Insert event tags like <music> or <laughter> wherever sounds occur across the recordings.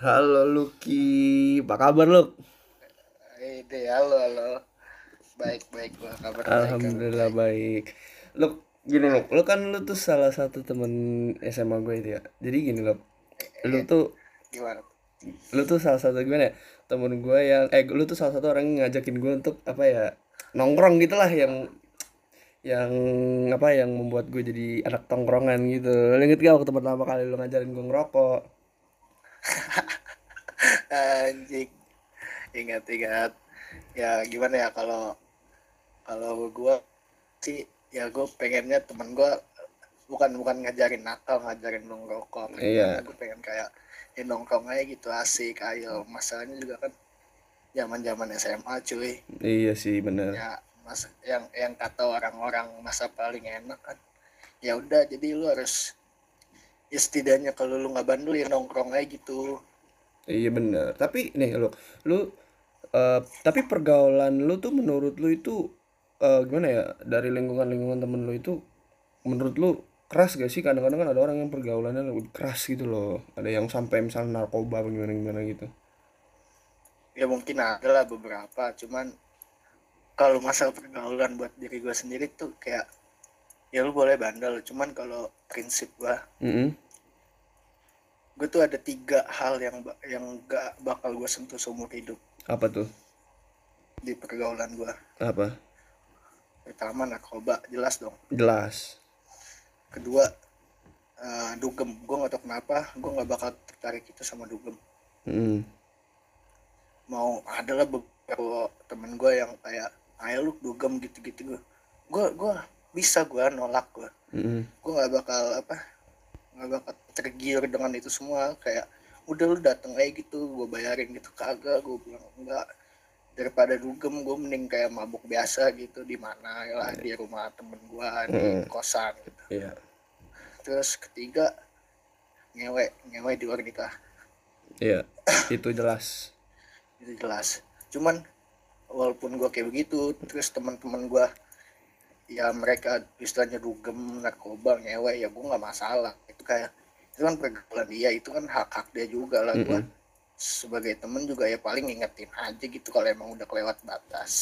Halo Lucky, apa kabar Luk? Eh, deh, halo, halo. Baik, baik, gua kabar Alhamdulillah baik. baik. Luk, gini Luk, lu kan lu tuh salah satu temen SMA gue itu ya. Jadi gini Luk, lu tuh Gimana? lu tuh salah satu gimana ya? Temen gue yang eh lu tuh salah satu orang yang ngajakin gue untuk apa ya? Nongkrong gitu lah yang yang apa yang membuat gue jadi anak tongkrongan gitu. Lu inget gak waktu pertama kali lu ngajarin gue ngerokok? <laughs> Anjing, ingat, ingat. Ya, gimana ya kalau kalau gua sih ya gue pengennya temen gua bukan bukan ngajarin nakal, ngajarin ngerokok. Iya. Gue pengen kayak ya nongkrong aja gitu asik, ayo. Masalahnya juga kan zaman-zaman SMA cuy. Iya sih bener. Ya, mas yang yang kata orang-orang masa paling enak kan. Ya udah, jadi lu harus ya setidaknya kalau lu nggak bandel ya nongkrong aja gitu Iya bener. Tapi nih lu, lu eh, tapi pergaulan lu tuh menurut lu itu eh, gimana ya? Dari lingkungan-lingkungan temen lu itu menurut lu keras gak sih? Kadang-kadang kan ada orang yang pergaulannya lebih keras gitu loh. Ada yang sampai misalnya narkoba apa gimana-gimana gitu. ya mungkin ada lah beberapa cuman kalau masalah pergaulan buat diri gue sendiri tuh kayak ya lu boleh bandel cuman kalau prinsip gue Mm-mm. Gue tuh ada tiga hal yang yang gak bakal gue sentuh seumur hidup Apa tuh? di pergaulan gue Apa? pertama narkoba jelas dong Jelas. kedua eh, dugem gue gak tau kenapa gue gak bakal tertarik itu sama dugem Mm. mau adalah beberapa temen gue yang kayak ayo lu dugem gitu-gitu gue gue gue bisa gue nolak gue Mm-mm. gue nggak bakal apa bakal tergiur dengan itu semua kayak udah lu dateng aja gitu gue bayarin gitu kagak gue bilang enggak daripada dugem gue mending kayak mabuk biasa gitu di mana lah di rumah temen gue di Mm. kosan gitu Iya. terus ketiga ngewe ngewe di luar nikah Iya. Itu jelas. itu jelas cuman walaupun gue kayak begitu terus teman-teman gue ya mereka istilahnya dugem narkoba ngewe ya gue nggak masalah kayak itu kan pergaulan dia itu kan hak hak dia juga lah gue Mm-mm. sebagai temen juga ya paling ngingetin aja gitu kalau emang udah kelewat batas.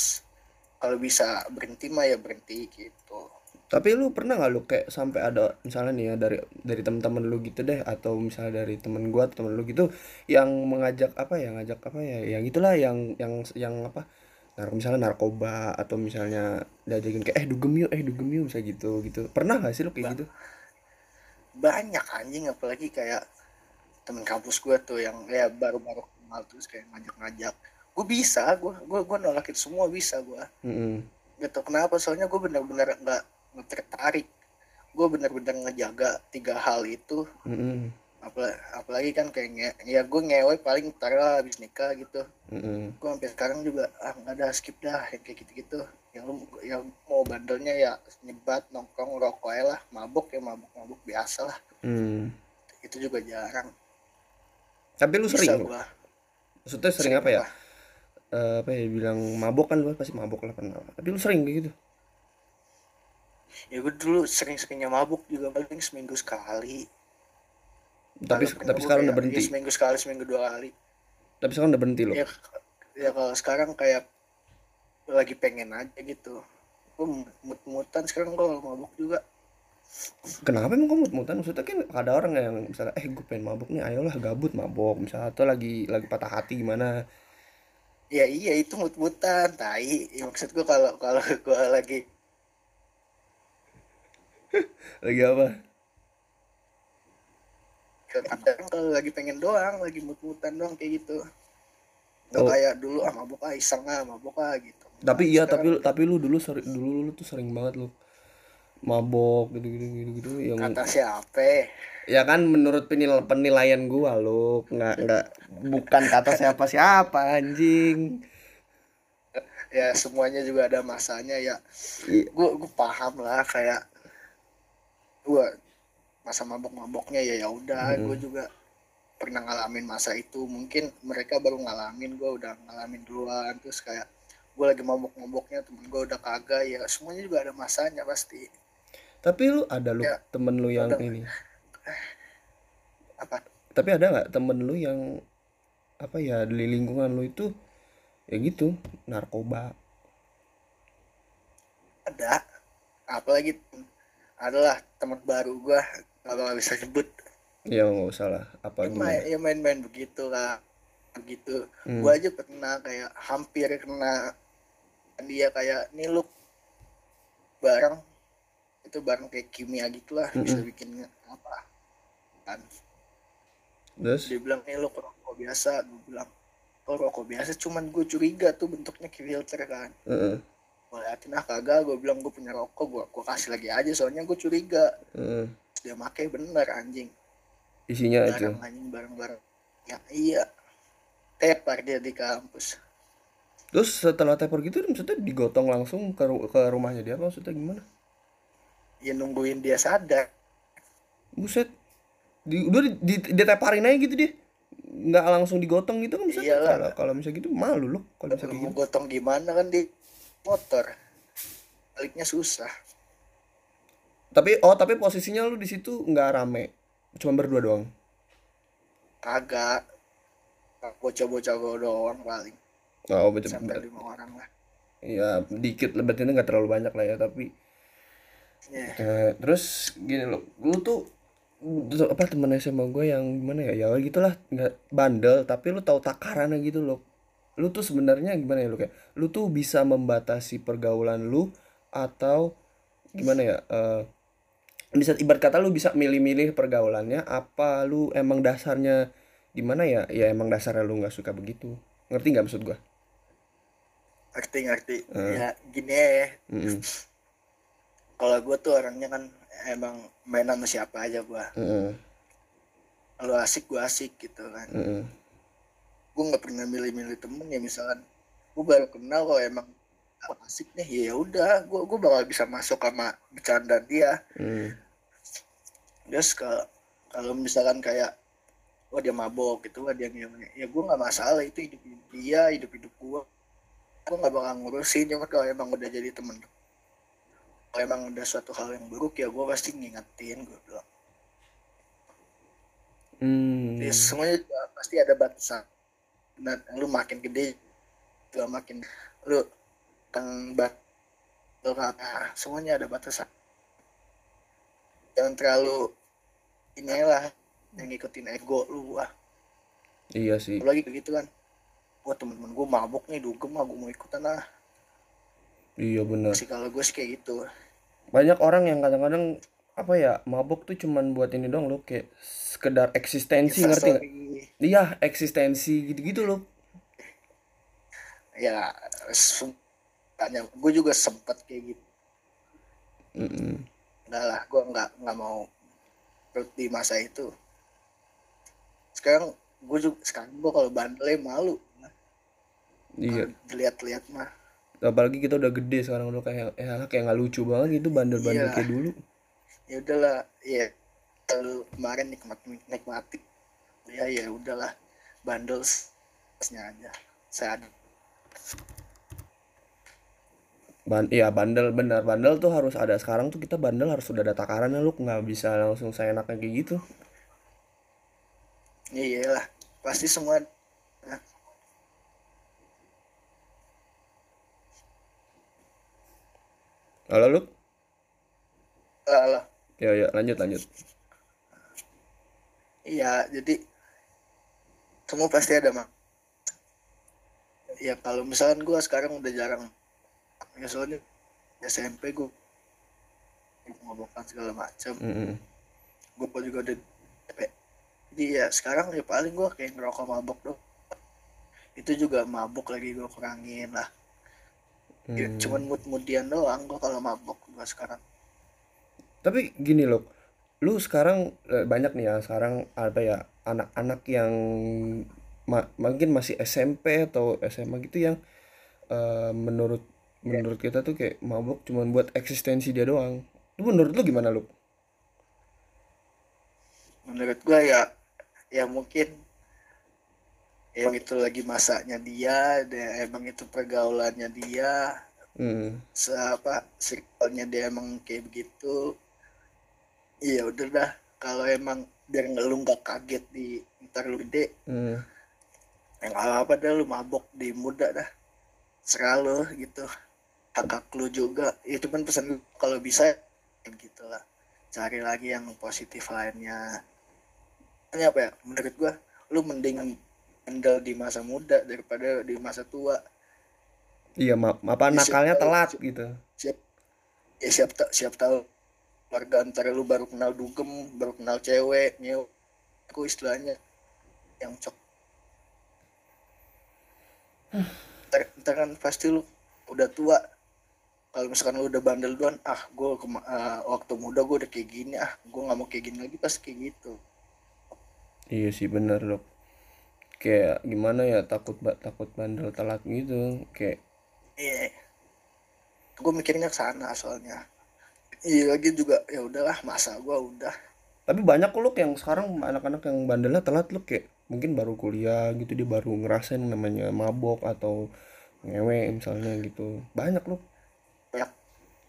Kalau bisa berhenti mah ya berhenti gitu. Tapi lu pernah nggak lu kayak sampai ada misalnya nih ya dari dari teman-teman lu gitu deh atau misalnya dari temen gua atau temen lu gitu yang mengajak apa ya ngajak apa ya yang itulah yang yang yang apa nar misalnya narkoba atau misalnya diajakin kayak eh dugem yuk eh dugem yuk misalnya gitu gitu. Pernah gak sih lu kayak gitu banyak anjing apalagi kayak temen kampus gue tuh yang ya baru-baru kenal terus kayak ngajak-ngajak. Gue bisa gue gue gue nolak itu semua bisa gue gak tau kenapa soalnya gue bener-bener nggak tertarik. Gue bener-bener ngejaga tiga hal itu. Mm-mm. apalagi, apalagi kan kayak nge, ya gue ngewe paling ntar lah habis nikah gitu. Mm-mm. gue sampai sekarang juga ah nggak ada skip dah yang kayak gitu-gitu yang lu yang mau bandelnya ya nyebat nongkrong rokok lah. Mabuk ya mabuk mabuk biasa lah. Mm. itu juga jarang. Tapi lu bisa sering? gua. Maksudnya sering apa ya? Eh, apa ya bilang mabok kan lu pasti mabok lah pernah. Tapi lu sering kayak gitu? Ya gue dulu sering-seringnya mabuk juga paling seminggu sekali. Tapi pernah tapi sekarang udah kayak, berhenti? ya seminggu sekali seminggu dua kali. Tapi sekarang udah berhenti lo ya ya kalau sekarang kayak lagi pengen aja gitu gue mut-mutan sekarang gue mabuk juga Kenapa emang kamu mut-mutan? Maksudnya kan ada orang yang misalnya eh gue pengen mabuk nih, ayolah gabut mabok misalnya atau lagi lagi patah hati gimana? ya iya itu mut-mutan tai ya, maksud gue kalau kalau <laughs> gue lagi <laughs> Lagi apa? kalau lagi pengen doang lagi mut-mutan doang kayak gitu nggak Oh. kayak dulu ah mabuk ah iseng ah mabuk ah gitu. Tapi iya, tapi Sekarang lu tapi lu dulu sering dulu lu tuh sering banget lu mabok gitu gitu gitu gitu yang kata siapa? Ya kan menurut penil penilaian gua lu nggak nggak bukan kata siapa siapa anjing. Ya semuanya juga ada masanya ya. I- gue gue paham lah kayak gue masa mabok-maboknya ya ya udah Mm-mm. gue juga pernah ngalamin masa itu mungkin mereka baru ngalamin gue udah ngalamin duluan terus kayak gue lagi mabok-maboknya temen gue udah kagak ya semuanya juga ada masanya pasti. Tapi lu ada lu Ya, temen lu yang ada. ini? <sighs> Apa? Tapi ada nggak temen lu yang apa ya di lingkungan lu itu ya gitu narkoba? Ada. Apalagi adalah teman baru gua kalau nggak bisa sebut ya nggak usah lah. Apa ya main gimana ya main-main begitu lah. Begitu Hmm. gua aja pernah kayak hampir kena dia kayak nih lu barang itu barang kayak kimia gitulah bisa bikin apa kan. Terus? Dia bilang nih lu rokok biasa. Gue bilang oh rokok biasa cuman gue curiga tuh bentuknya kayak filter kan. Heeh, gue liatin ah kagak. Gue bilang gue punya rokok gue gue kasih lagi aja. Soalnya gue curiga. Heeh. dia make bener anjing isinya itu. Barang anjing barang-barang ya iya. Tepar dia di kampus. Terus setelah tepar gitu maksudnya digotong langsung ke, ru- ke rumahnya dia maksudnya gimana? Ya nungguin dia sadar. Buset. Di, udah di, di, diteparin aja gitu dia. Nggak langsung digotong gitu kan misalnya Iyalah. kalau kalau misalnya gitu malu loh kalau misalnya gitu. gotong gimana kan di motor? Baliknya susah. Tapi oh tapi posisinya lu di situ nggak rame cuma berdua doang. Kagak. Bocah-bocah gue doang paling. Oh betul sampai lima orang lah. Ya dikit berarti nggak terlalu banyak lah ya tapi ya eh, terus gini loh lu tuh apa temen SMA gue yang gimana ya? Ya gitulah nggak bandel tapi lu tahu takarannya gitu loh. Lu tuh sebenarnya gimana ya lu kayak lu tuh bisa membatasi pergaulan lu atau gimana ya eh bisa ibarat kata lu bisa milih-milih pergaulannya apa lu emang dasarnya gimana ya ya emang dasarnya lu nggak suka begitu ngerti nggak maksud gua ngerti ngerti Eh. ya gini ya Mm-mm. <laughs> kalau gue tuh orangnya kan emang main sama siapa aja gue Mm-mm. kalau asik gue asik gitu kan Mm-mm. gue nggak pernah milih-milih temen ya misalkan gue baru kenal kalau emang oh, asik nih ya udah gue gue bakal bisa masuk sama bercanda dia. Mm. terus kalau kalau misalkan kayak oh dia mabok gitu kan dia ngomongnya. Ya gue nggak masalah itu hidup dia hidup hidup gue gue nggak bakal ngurusin cuma kalau emang udah jadi temen. Kalau emang udah suatu hal yang buruk ya gue pasti ngingetin gue bilang. Hmm. Ya, semuanya juga pasti ada batasan. Dan lu makin gede juga makin lu kan bat lu kata semuanya ada batasan jangan terlalu ini lah yang ngikutin ego lu wah Iya sih. apalagi begitu kan wah temen-temen gue mabuk nih dugem mah gue mau ikutan lah Iya benar. sih kalau gue sih kayak gitu Banyak orang yang kadang-kadang apa ya mabuk tuh cuman buat ini doang loh kayak sekedar eksistensi ngerti nggak? Iya eksistensi gitu-gitu loh. ya tanya gue juga sempet kayak gitu Mm-mm. enggak lah gue nggak nggak mau di masa itu sekarang gue juga sekarang gue kalau bandelnya malu Iya. dilihat-lihat mah Apalagi kita udah gede sekarang udah kayak eh alah, kayak nggak lucu banget gitu bandel-bandel Iya. kayak dulu. ya udahlah ya kalau kemarin nikmat nikmati ya ya udahlah bandel aja saya ada Ban iya bandel benar. Bandel tuh harus ada. Sekarang tuh kita bandel harus sudah ada takarannya lu nggak bisa langsung seenaknya kayak gitu. ya iyalah pasti semua nah, Halo lu? lah Ya ya lanjut lanjut. iya jadi semua pasti ada mah ya kalau misalkan gue sekarang udah jarang ya soalnya SMP gue ngobokan segala macam Mm-mm. gue juga udah jadi ya sekarang ya paling gue kayak ngerokok mabok dong itu juga mabuk lagi gue kurangin lah Ya, Hmm. cuman mood moodian doang gue kalau mabok gue sekarang Tapi gini loh, lu sekarang eh, banyak nih ya sekarang apa ya anak-anak yang ma- mungkin masih SMP atau SMA gitu yang eh, menurut menurut kita tuh kayak mabuk cuman buat eksistensi dia doang. Lu menurut lu gimana lu? menurut gue ya ya mungkin emang itu lagi masanya dia dan emang itu pergaulannya dia Hmm. se apa circle-nya dia emang kayak begitu iya udah dah kalau emang biar lu nggak kaget di ntar lu gede Hmm. yang apa dah lu mabok di muda dah selalu gitu kakak lu juga. Ya cuman pesan kalau bisa gitu lah. Cari lagi yang positif lainnya. Ini apa ya? Menurut gua lu mending handle di masa muda daripada di masa tua. Iya ma apa ya, siap nakalnya tahu telat siap, gitu. siap. Ya siap ta- siap tahu warga antara lu baru kenal dugem baru kenal cewek nyew aku istilahnya yang cok. Ntar, ntar kan pasti lu udah tua kalau misalkan lu udah bandel duluan ah gue waktu muda gue udah kayak gini ah gue nggak mau kayak gini lagi pas kayak gitu. Iya sih bener dok. Kayak gimana ya takut ba takut bandel telat gitu kayak iya. Gue mikirnya ke sana soalnya. Iya lagi juga ya udahlah masa gue udah. Tapi banyak kok loh yang sekarang anak-anak yang bandelnya telat loh kayak mungkin baru kuliah gitu dia baru ngerasain namanya mabok atau ngewe misalnya gitu. Banyak loh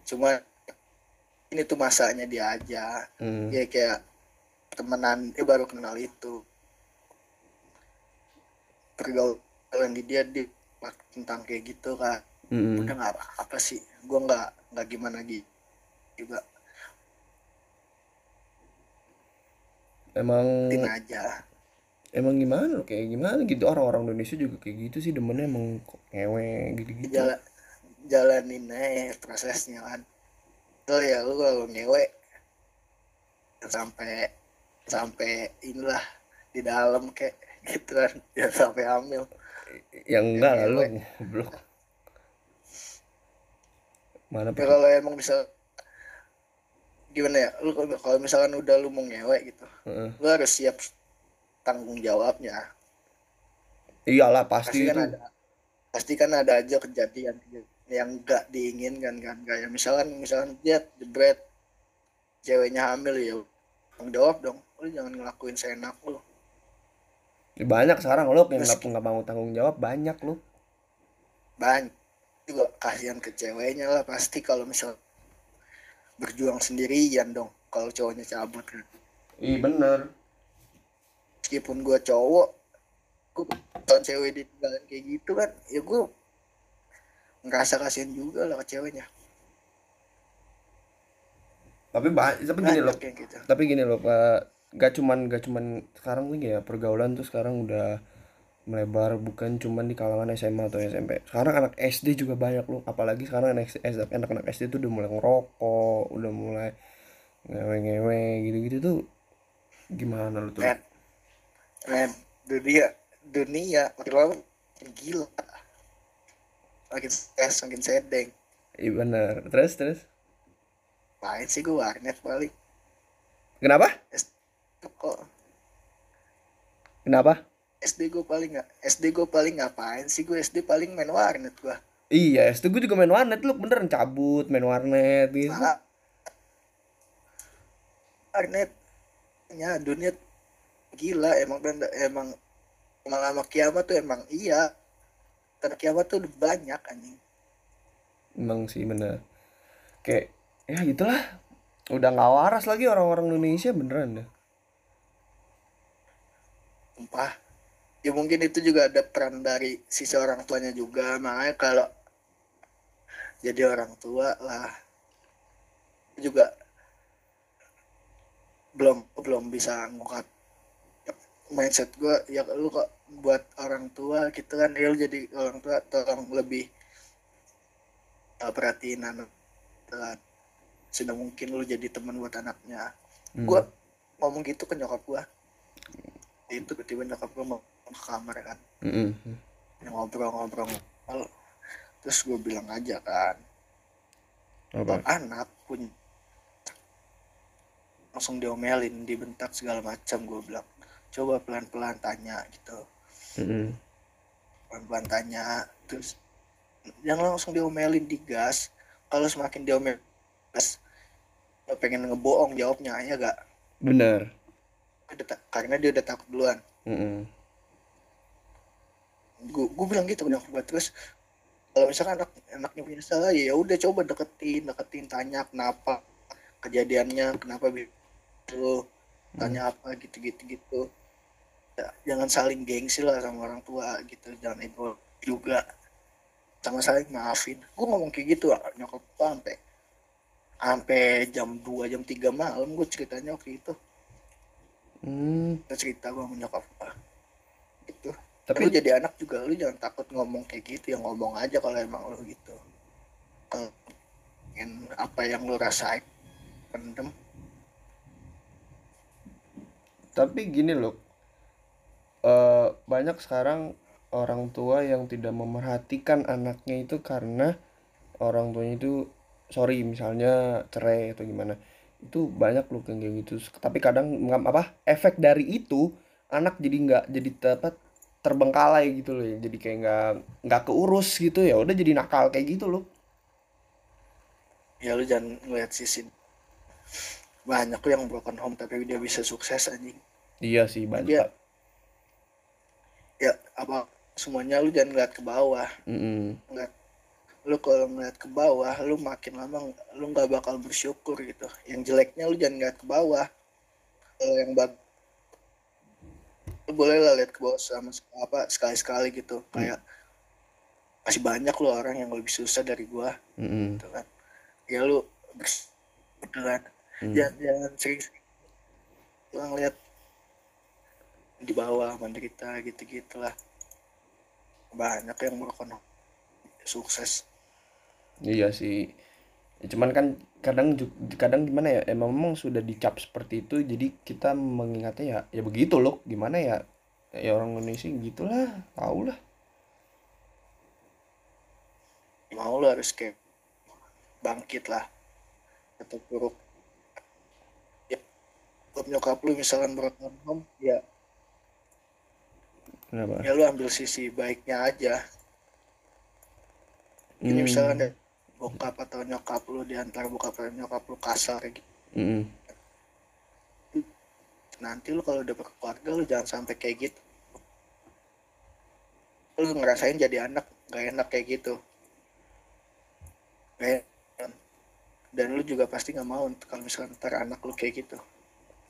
cuma ini tuh masanya dia aja. Hmm. ya kayak temenan dia baru kenal itu. Pergaulan di dia di tentang kayak gitu kan Mm-mm. udah nggak apa sih. Gue nggak nggak gimana gitu juga. Emang tin aja. emang gimana? Kayak gimana gitu? Orang-orang Indonesia juga kayak gitu sih demennya emang ngewe gitu-gitu. Jalan jalanin aja prosesnya kan. Lo ya lu kalau ngewe sampai sampai inilah di dalam kayak gitu kan. <laughs> Ya sampai hamil. Yang ya enggak lah lu goblok. Mana ya kalau emang bisa gimana ya lu kalau misalkan udah lu mau ngewe gitu Heeh. lu harus siap tanggung jawabnya. Iyalah pasti pasti kan itu. ada pasti kan ada aja kejadian yang gak diinginkan kan. Kayak misalkan misalkan dia jebret ceweknya hamil ya tanggung jawab dong. Lu jangan ngelakuin seenak lu. Banyak sekarang lo yang nggak nggak mau tanggung jawab banyak lo banyak. Juga kasihan ke ceweknya lah pasti kalau misal berjuang sendirian dong kalau cowoknya cabut. Kan iya bener. Meskipun gua cowok gua kalau cewek ditinggalin kayak gitu kan ya gua ngerasa kasihan juga lah ke ceweknya. Tapi ba- tapi gini loh gitu. tapi gini loh pak. Gak cuman gak cuman sekarang lagi ya pergaulan tuh sekarang udah melebar bukan cuman di kalangan SMA atau SMP sekarang anak SD juga banyak loh apalagi sekarang anak anak-anak SD tuh udah mulai ngerokok udah mulai ngewe-ngewe gitu-gitu tuh gimana lo tuh? Men men dunia dunia makin lama makin gila. Makin stres makin sedeng. Iya bener. Terus terus? Main sih gua warnet paling. Kenapa? SD kok. Kenapa? SD gue paling nggak SD gue paling ngapain sih? Gue SD paling main warnet gua. Iya SD gue juga main warnet. Lu beneran cabut main warnet gitu. Nah warnet ya dunia gila emang emang emang lama kiamat tuh emang iya. Tanda kiamat tuh udah banyak anjing. Emang sih bener. Kayak ya gitulah. Udah nggak waras lagi orang-orang Indonesia beneran dah sumpah ya mungkin itu juga ada peran dari sisi orang tuanya juga. Makanya kalau jadi orang tua lah juga belum belum bisa ngungkap mindset gue ya lu kok buat orang tua gitu kan ya jadi orang tua tolong lebih uh, perhatiin anak uh, sudah mungkin lu jadi teman buat anaknya. Gue hmm. ngomong gitu ke nyokap gue itu tiba-tiba nyokap gue mau ke kamar kan. Ngobrol-ngobrol. Terus gue bilang aja kan apa? Anak punya langsung diomelin dibentak segala macam gue bilang. Coba pelan-pelan tanya gitu Pelan-pelan tanya terus jangan langsung diomelin digas kalau semakin diomelin gas pengen ngebohong jawabnya ya gak bener. Karena dia udah takut duluan. Mm-mm. gue gue bilang gitu gue terus kalau misalkan anak anaknya punya salah ya udah coba deketin deketin tanya kenapa kejadiannya kenapa gitu tanya apa gitu gitu gitu jangan saling gengsi lah sama orang tua gitu jangan ego juga. Sama saling maafin. Gue ngomong kayak gitu lah nyokap gue sampai sampai jam 2 jam 3 malam gue ceritanya waktu itu. Hmm, Kita cerita gue sama nyokap gue gitu. Tapi lu jadi anak juga lu jangan takut ngomong kayak gitu ya ngomong aja kalau emang lu gitu. Ingin apa yang lu rasain pendem. Tapi gini loh eh, banyak sekarang orang tua yang tidak memerhatikan anaknya itu karena orang tuanya itu sorry misalnya cerai atau gimana. Itu banyak loh kayak gitu. Tapi kadang apa efek dari itu anak jadi nggak jadi tepat terbengkalai gitu loh ya. jadi kayak nggak nggak keurus gitu ya. Udah jadi nakal kayak gitu loh. Ya lu jangan ngeliat sisi banyak tuh yang broken home tapi dia bisa sukses anjing. Iya sih ya, banyak ya apa semuanya lu jangan ngeliat ke bawah. Mm-mm. ngeliat lu kalau ngeliat ke bawah lu makin lama lu nggak bakal bersyukur gitu. Yang jeleknya lu jangan ngeliat ke bawah. Kalau yang bag lu boleh lah lihat ke bawah sama apa sekali sekali gitu kayak masih banyak lu orang yang lebih susah dari gua. Mm-mm. gitu kan. Ya lu bers- gitu kan Hmm. jangan jangan sering lu ngeliat di bawah menderita gitu gitulah banyak yang home sukses. Iya sih. Cuman kan kadang kadang gimana ya emang memang sudah dicap seperti itu jadi kita mengingatnya ya ya begitu loh. Gimana ya ya orang Indonesia gitulah tau lah mau lu harus kayak bangkit lah atau buruk. Ya nyokap lu misalkan broken home ya kenapa? Ya lu ambil sisi baiknya aja. Ini Hmm, misalkan ya, bokap atau nyokap lu di antara bokap dan nyokap lu kasar kayak gitu. Mm-mm. nanti lu kalau udah berkeluarga lu jangan sampai kayak gitu. Lu ngerasain jadi anak gak enak kayak gitu. Gak enak. dan lu juga pasti nggak mau kalau misalkan ntar anak lu kayak gitu.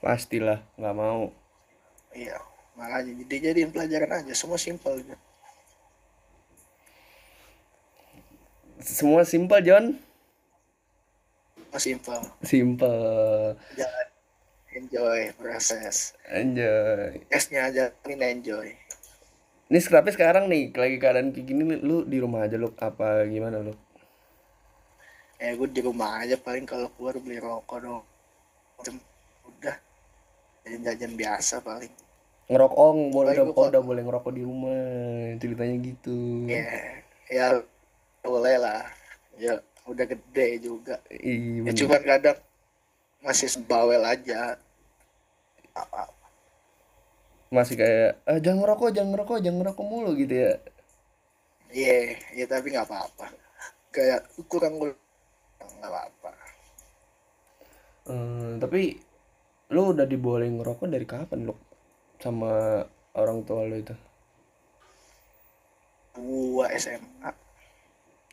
Pastilah nggak mau. Iya makanya jadi jadiin pelajaran aja semua simpel gitu semua simpel John semua simpel. Simpel. Jangan enjoy proses. Enjoy. Esnya aja ini enjoy. Ini tapi sekarang nih lagi keadaan kayak gini lu di rumah aja lu apa gimana lu? Eh gue di rumah aja paling kalau keluar beli rokok dong. Udah. Jajan-jajan biasa paling ngerokok oh, boleh udah, oh, udah boleh ngerokok di rumah ceritanya gitu. Ya ya boleh lah. Ya udah gede juga. Iya ya cuman kadang masih bawel aja. Apa- masih kayak ah, jangan ngerokok jangan ngerokok jangan ngerokok mulu gitu ya. Iya ya tapi nggak apa-apa. Kayak kurang nggak apa-apa. Eh, tapi lu udah dibolehin ngerokok dari kapan lu sama orang tua lu itu? Gua SMA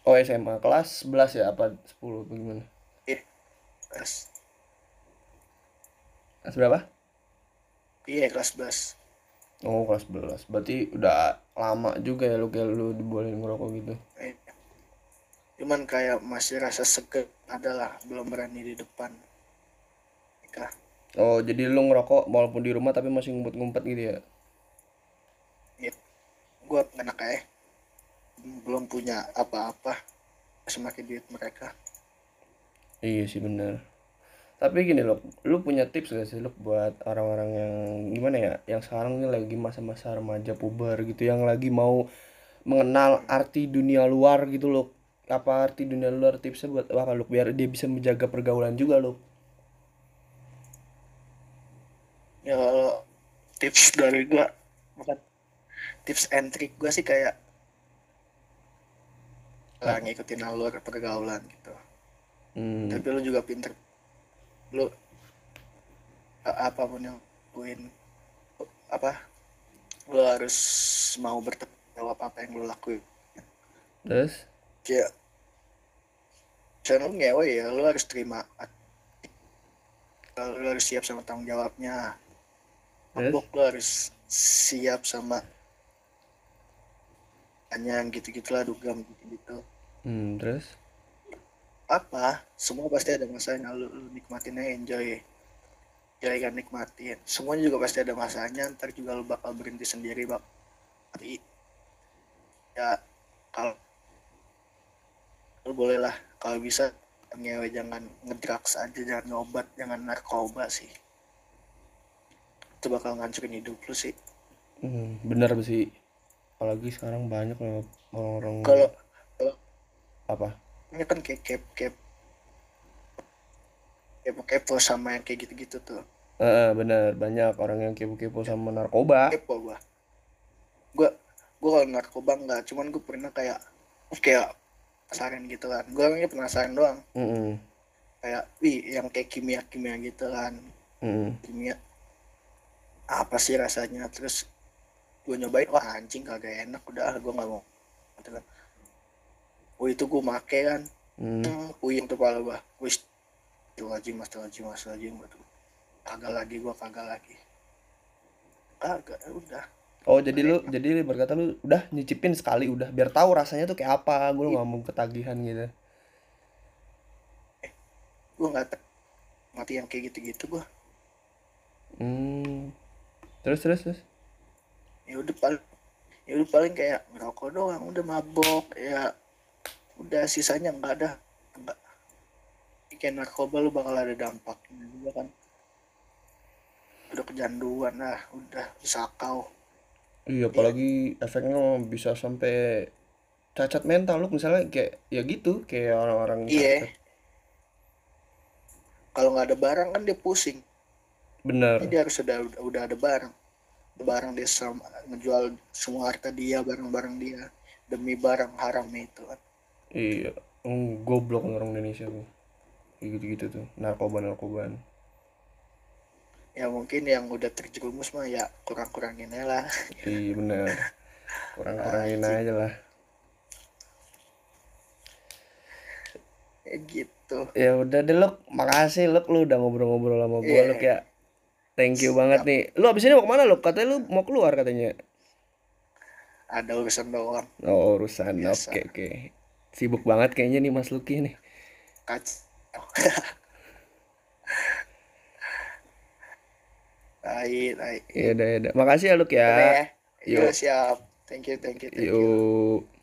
oh SMA kelas 11 ya? Apa 10 apa gimana? Eh, kelas. Kelas berapa? Iya kelas 11 oh kelas 11 berarti udah lama juga ya lu kayak lu dibolehin ngerokok gitu? Eh, cuman kayak masih rasa seger adalah belum berani di depan. Nikah oh jadi lu ngerokok walaupun di rumah tapi masih ngumpet-ngumpet gitu ya? Ya gua anak kayak belum punya apa-apa semakin duit mereka. Iya sih bener. Tapi gini loh lu punya tips gak sih lu buat orang-orang yang gimana ya yang sekarang ini lagi masa-masa remaja puber gitu yang lagi mau mengenal arti dunia luar gitu loh apa arti dunia luar tipsnya buat apa lu biar dia bisa menjaga pergaulan juga lo ya kalau tips dari gua bukan tips and trick gua sih kayak lah ngikutin alur pergaulan gitu. Hmm, tapi lu juga pinter. Lu apa pun yang lakuin apa lu harus mau bertanggung jawab apa yang lu lakuin. Terus? Kayak lu ngewe ya lu harus terima lu harus siap sama tanggung jawabnya Mabuk lu harus siap sama hanya gitu-gitulah dugem gitu-gitu. Hmm, terus? Apa? Semua pasti ada masanya lu, lu nikmatin aja enjoy. Enjoy kan nikmatin. Semuanya juga pasti ada masanya ntar juga lu bakal berhenti sendiri bak tapi ya kalau lu boleh lah. Kalau bisa ngewe jangan ngedrugs aja jangan ngobat jangan narkoba sih itu bakal ngancurin hidup lu sih. Hmm, bener sih. Apalagi sekarang banyak orang-orang kalau apa? Ini kan kayak kep kep kepo kepo sama yang kayak gitu-gitu tuh. Eh, bener. Banyak orang yang kepo-kepo sama narkoba. Kepo gua. Gua gua kalau narkoba enggak cuman gua pernah kayak kayak penasaran gitu kan. Gua orangnya penasaran doang. Mm-mm. kayak wih yang kayak kimia kimia gitu kan. Mm-mm. kimia apa sih rasanya? Terus gue nyobain wah anjing kagak enak. Udah gue nggak mau. Gitu kan. Oh itu gue make kan. Mm. hmm, puyeng tuh pala gue wis tuh lagi mas tuh lagi mas lagi tuh kagak lagi gue kagak lagi. Kagak udah. Oh jadi lu jadi berkata lu udah nyicipin sekali udah. Biar tahu rasanya tuh kayak apa. Gue nggak mau ketagihan gitu. Gue nggak mati yang kayak gitu-gitu gue hmm. Terus terus terus. Ya udah paling ya udah paling kayak ngerokok doang udah mabok ya udah sisanya nggak ada nggak. Kayak narkoba lu bakal ada dampaknya juga kan. Udah kecanduan lah udah sakau. Iya apalagi efeknya bisa sampai cacat mental lu misalnya kayak ya gitu kayak orang-orang iya. kalau nggak ada barang kan dia pusing bener. Dia harus udah udah, udah ada barang. Barang dia sama, ngejual semua harta dia barang-barang dia. Demi barang haram itu. Kan iya. Hmm, goblok orang Indonesia tuh. Gitu-gitu tuh. Narkoba narkobaan ya mungkin yang udah terjerumus mah ya kurang-kurangin aja lah. Iya bener. Kurang-kurangin aja lah. Kayak gitu. Ya udah deh Luk. Makasih Luk. Lu udah ngobrol-ngobrol sama gua Iya. Luk ya thank you banget nih. Lu abis ini mau ke mana Luk katanya lu mau keluar katanya. Ada urusan doang. Oh urusan. Oke oke. Sibuk banget kayaknya nih Mas Luki nih. Kacau <laughs> Baik, baik. ya udah ya udah makasih ya Luk ya. Udah ya. Yuk. Yuk, siap. Thank you, thank you, thank you. yuk